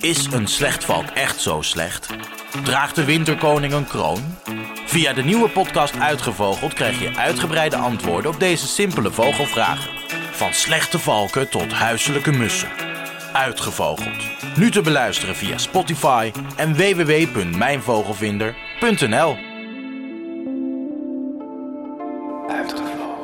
Is een slechtvalk echt zo slecht? Draagt de winterkoning een kroon? Via de nieuwe podcast Uitgevogeld krijg je uitgebreide antwoorden op deze simpele vogelvragen. Van slechte valken tot huiselijke mussen. Uitgevogeld. Nu te beluisteren via Spotify en www.mijnvogelvinder.nl. Uitgevogeld.